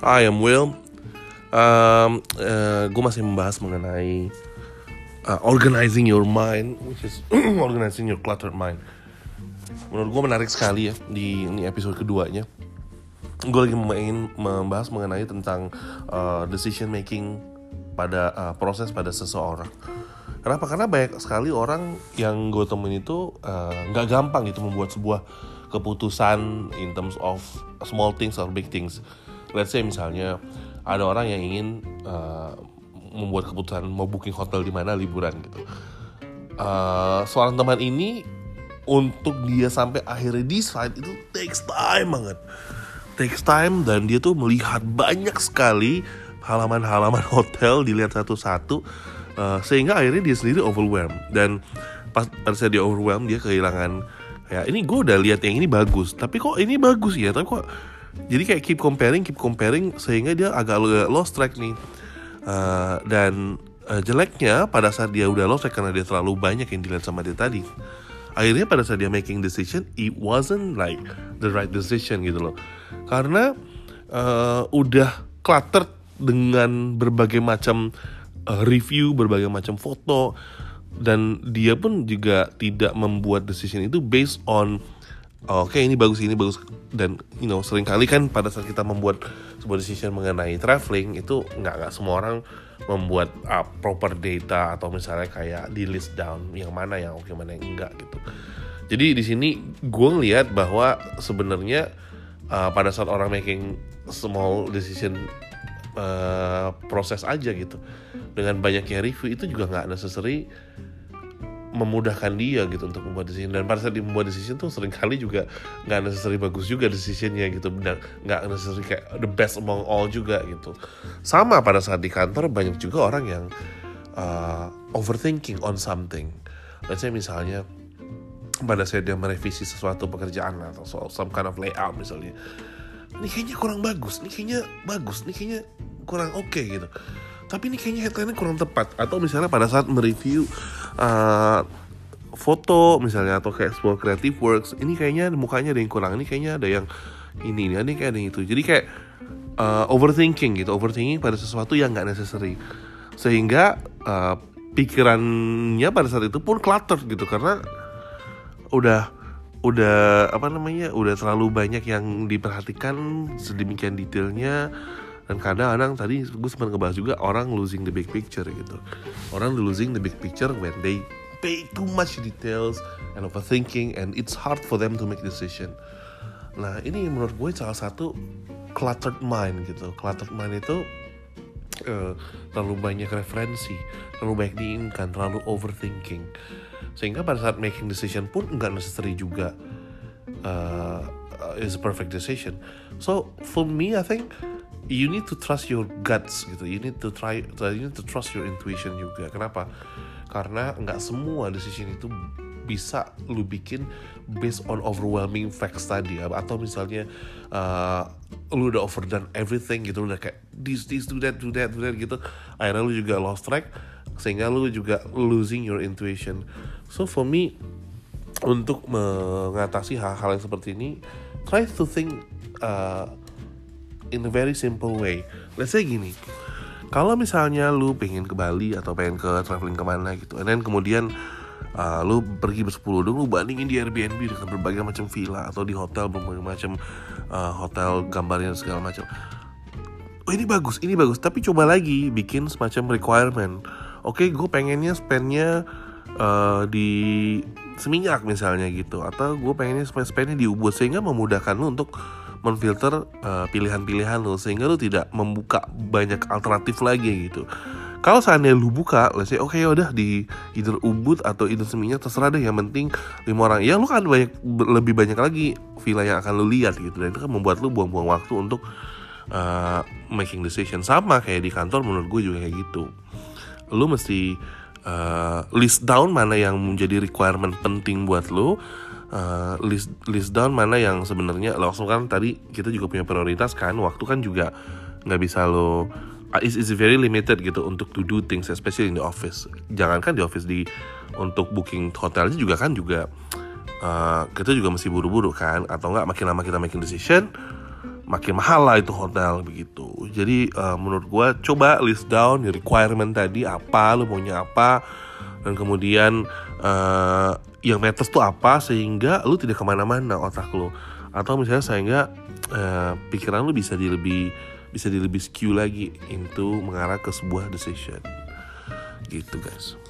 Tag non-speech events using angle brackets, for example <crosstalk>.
I am Will. Um, uh, gue masih membahas mengenai uh, organizing your mind, which is <clears throat> organizing your cluttered mind. Menurut gue menarik sekali ya di ini episode keduanya. Gue lagi main membahas mengenai tentang uh, decision making pada uh, proses pada seseorang. Kenapa? Karena banyak sekali orang yang gue temuin itu nggak uh, gampang gitu membuat sebuah keputusan in terms of small things or big things. Let's say misalnya ada orang yang ingin uh, membuat keputusan mau booking hotel di mana liburan gitu. Uh, seorang teman ini untuk dia sampai akhirnya decide itu takes time banget. Takes time dan dia tuh melihat banyak sekali halaman-halaman <laughs> hotel dilihat satu-satu uh, sehingga akhirnya dia sendiri overwhelmed dan pas pada dia overwhelmed dia kehilangan ya ini gue udah lihat yang ini bagus tapi kok ini bagus ya tapi kok jadi kayak keep comparing keep comparing sehingga dia agak lost track nih. Uh, dan uh, jeleknya pada saat dia udah lost track karena dia terlalu banyak yang dilihat sama dia tadi. Akhirnya pada saat dia making decision it wasn't like the right decision gitu loh. Karena uh, udah cluttered dengan berbagai macam uh, review berbagai macam foto dan dia pun juga tidak membuat decision itu based on oke okay, ini bagus ini bagus. Dan you know sering kali kan pada saat kita membuat sebuah decision mengenai traveling itu nggak nggak semua orang membuat uh, proper data atau misalnya kayak di list down yang mana yang oke okay, mana yang enggak gitu. Jadi di sini gue ngeliat bahwa sebenarnya uh, pada saat orang making small decision uh, proses aja gitu dengan banyaknya review itu juga nggak necessary memudahkan dia gitu untuk membuat decision. Dan pada saat dia membuat decision tuh sering kali juga nggak necessary bagus juga decisionnya gitu. Dan nggak necessary kayak the best among all juga gitu. Sama pada saat di kantor banyak juga orang yang uh, overthinking on something. Let's say misalnya pada saat dia merevisi sesuatu pekerjaan atau soal some kind of layout misalnya ini kayaknya kurang bagus ini kayaknya bagus ini kayaknya kurang oke okay, gitu tapi ini kayaknya headline kurang tepat. Atau misalnya pada saat mereview uh, foto misalnya atau kayak sebuah creative works ini kayaknya mukanya ada yang kurang. Ini kayaknya ada yang ini ini ada yang kayak ada yang itu. Jadi kayak uh, overthinking gitu. Overthinking pada sesuatu yang nggak necessary. Sehingga uh, pikirannya pada saat itu pun clutter gitu. Karena udah udah apa namanya udah terlalu banyak yang diperhatikan sedemikian detailnya dan kadang-kadang tadi gue sempat ngebahas juga orang losing the big picture gitu. Orang losing the big picture when they pay too much details and overthinking and it's hard for them to make decision. Nah ini menurut gue salah satu cluttered mind gitu. Cluttered mind itu uh, terlalu banyak referensi terlalu banyak diinginkan terlalu overthinking. Sehingga pada saat making decision pun nggak necessary juga uh, is a perfect decision. So for me I think you need to trust your guts gitu. You need to try you need to trust your intuition juga. Kenapa? Karena nggak semua decision itu bisa lu bikin based on overwhelming facts tadi. Atau misalnya uh, lu udah overdone everything gitu. Udah kayak this this do that do that do that gitu. Akhirnya lu juga lost track sehingga lu juga losing your intuition. So for me untuk mengatasi hal-hal yang seperti ini try to think uh, in a very simple way. Let's say gini, kalau misalnya lu pengen ke Bali atau pengen ke traveling ke mana gitu, and then kemudian uh, lu pergi bersepuluh dulu, lu bandingin di Airbnb dengan berbagai macam villa atau di hotel berbagai macam uh, hotel gambarnya segala macam. Oh ini bagus, ini bagus. Tapi coba lagi bikin semacam requirement. Oke, okay, gue pengennya spendnya uh, di Seminyak misalnya gitu, atau gue pengennya spendnya di Ubud sehingga memudahkan lu untuk menfilter uh, pilihan-pilihan lo sehingga lo tidak membuka banyak alternatif lagi gitu. Kalau seandainya lu buka, let's say oke okay, udah di either Ubud atau either Seminyak terserah deh yang penting lima orang. Ya lu kan banyak lebih banyak lagi villa yang akan lu lihat gitu dan itu kan membuat lu buang-buang waktu untuk uh, making decision sama kayak di kantor menurut gue juga kayak gitu. Lu mesti uh, list down mana yang menjadi requirement penting buat lu uh, list list down mana yang sebenarnya langsung kan tadi kita juga punya prioritas kan waktu kan juga nggak bisa lo uh, is is very limited gitu untuk to do things especially in the office jangankan di office di untuk booking hotelnya juga kan juga uh, kita juga mesti buru-buru kan atau nggak makin lama kita making decision makin mahal lah itu hotel begitu. Jadi uh, menurut gue coba list down requirement tadi apa, lu maunya apa, dan kemudian uh, yang matters tuh apa sehingga lu tidak ke mana-mana otak lu. Atau misalnya sehingga uh, pikiran lu bisa di lebih bisa di lebih skew lagi into mengarah ke sebuah decision. Gitu guys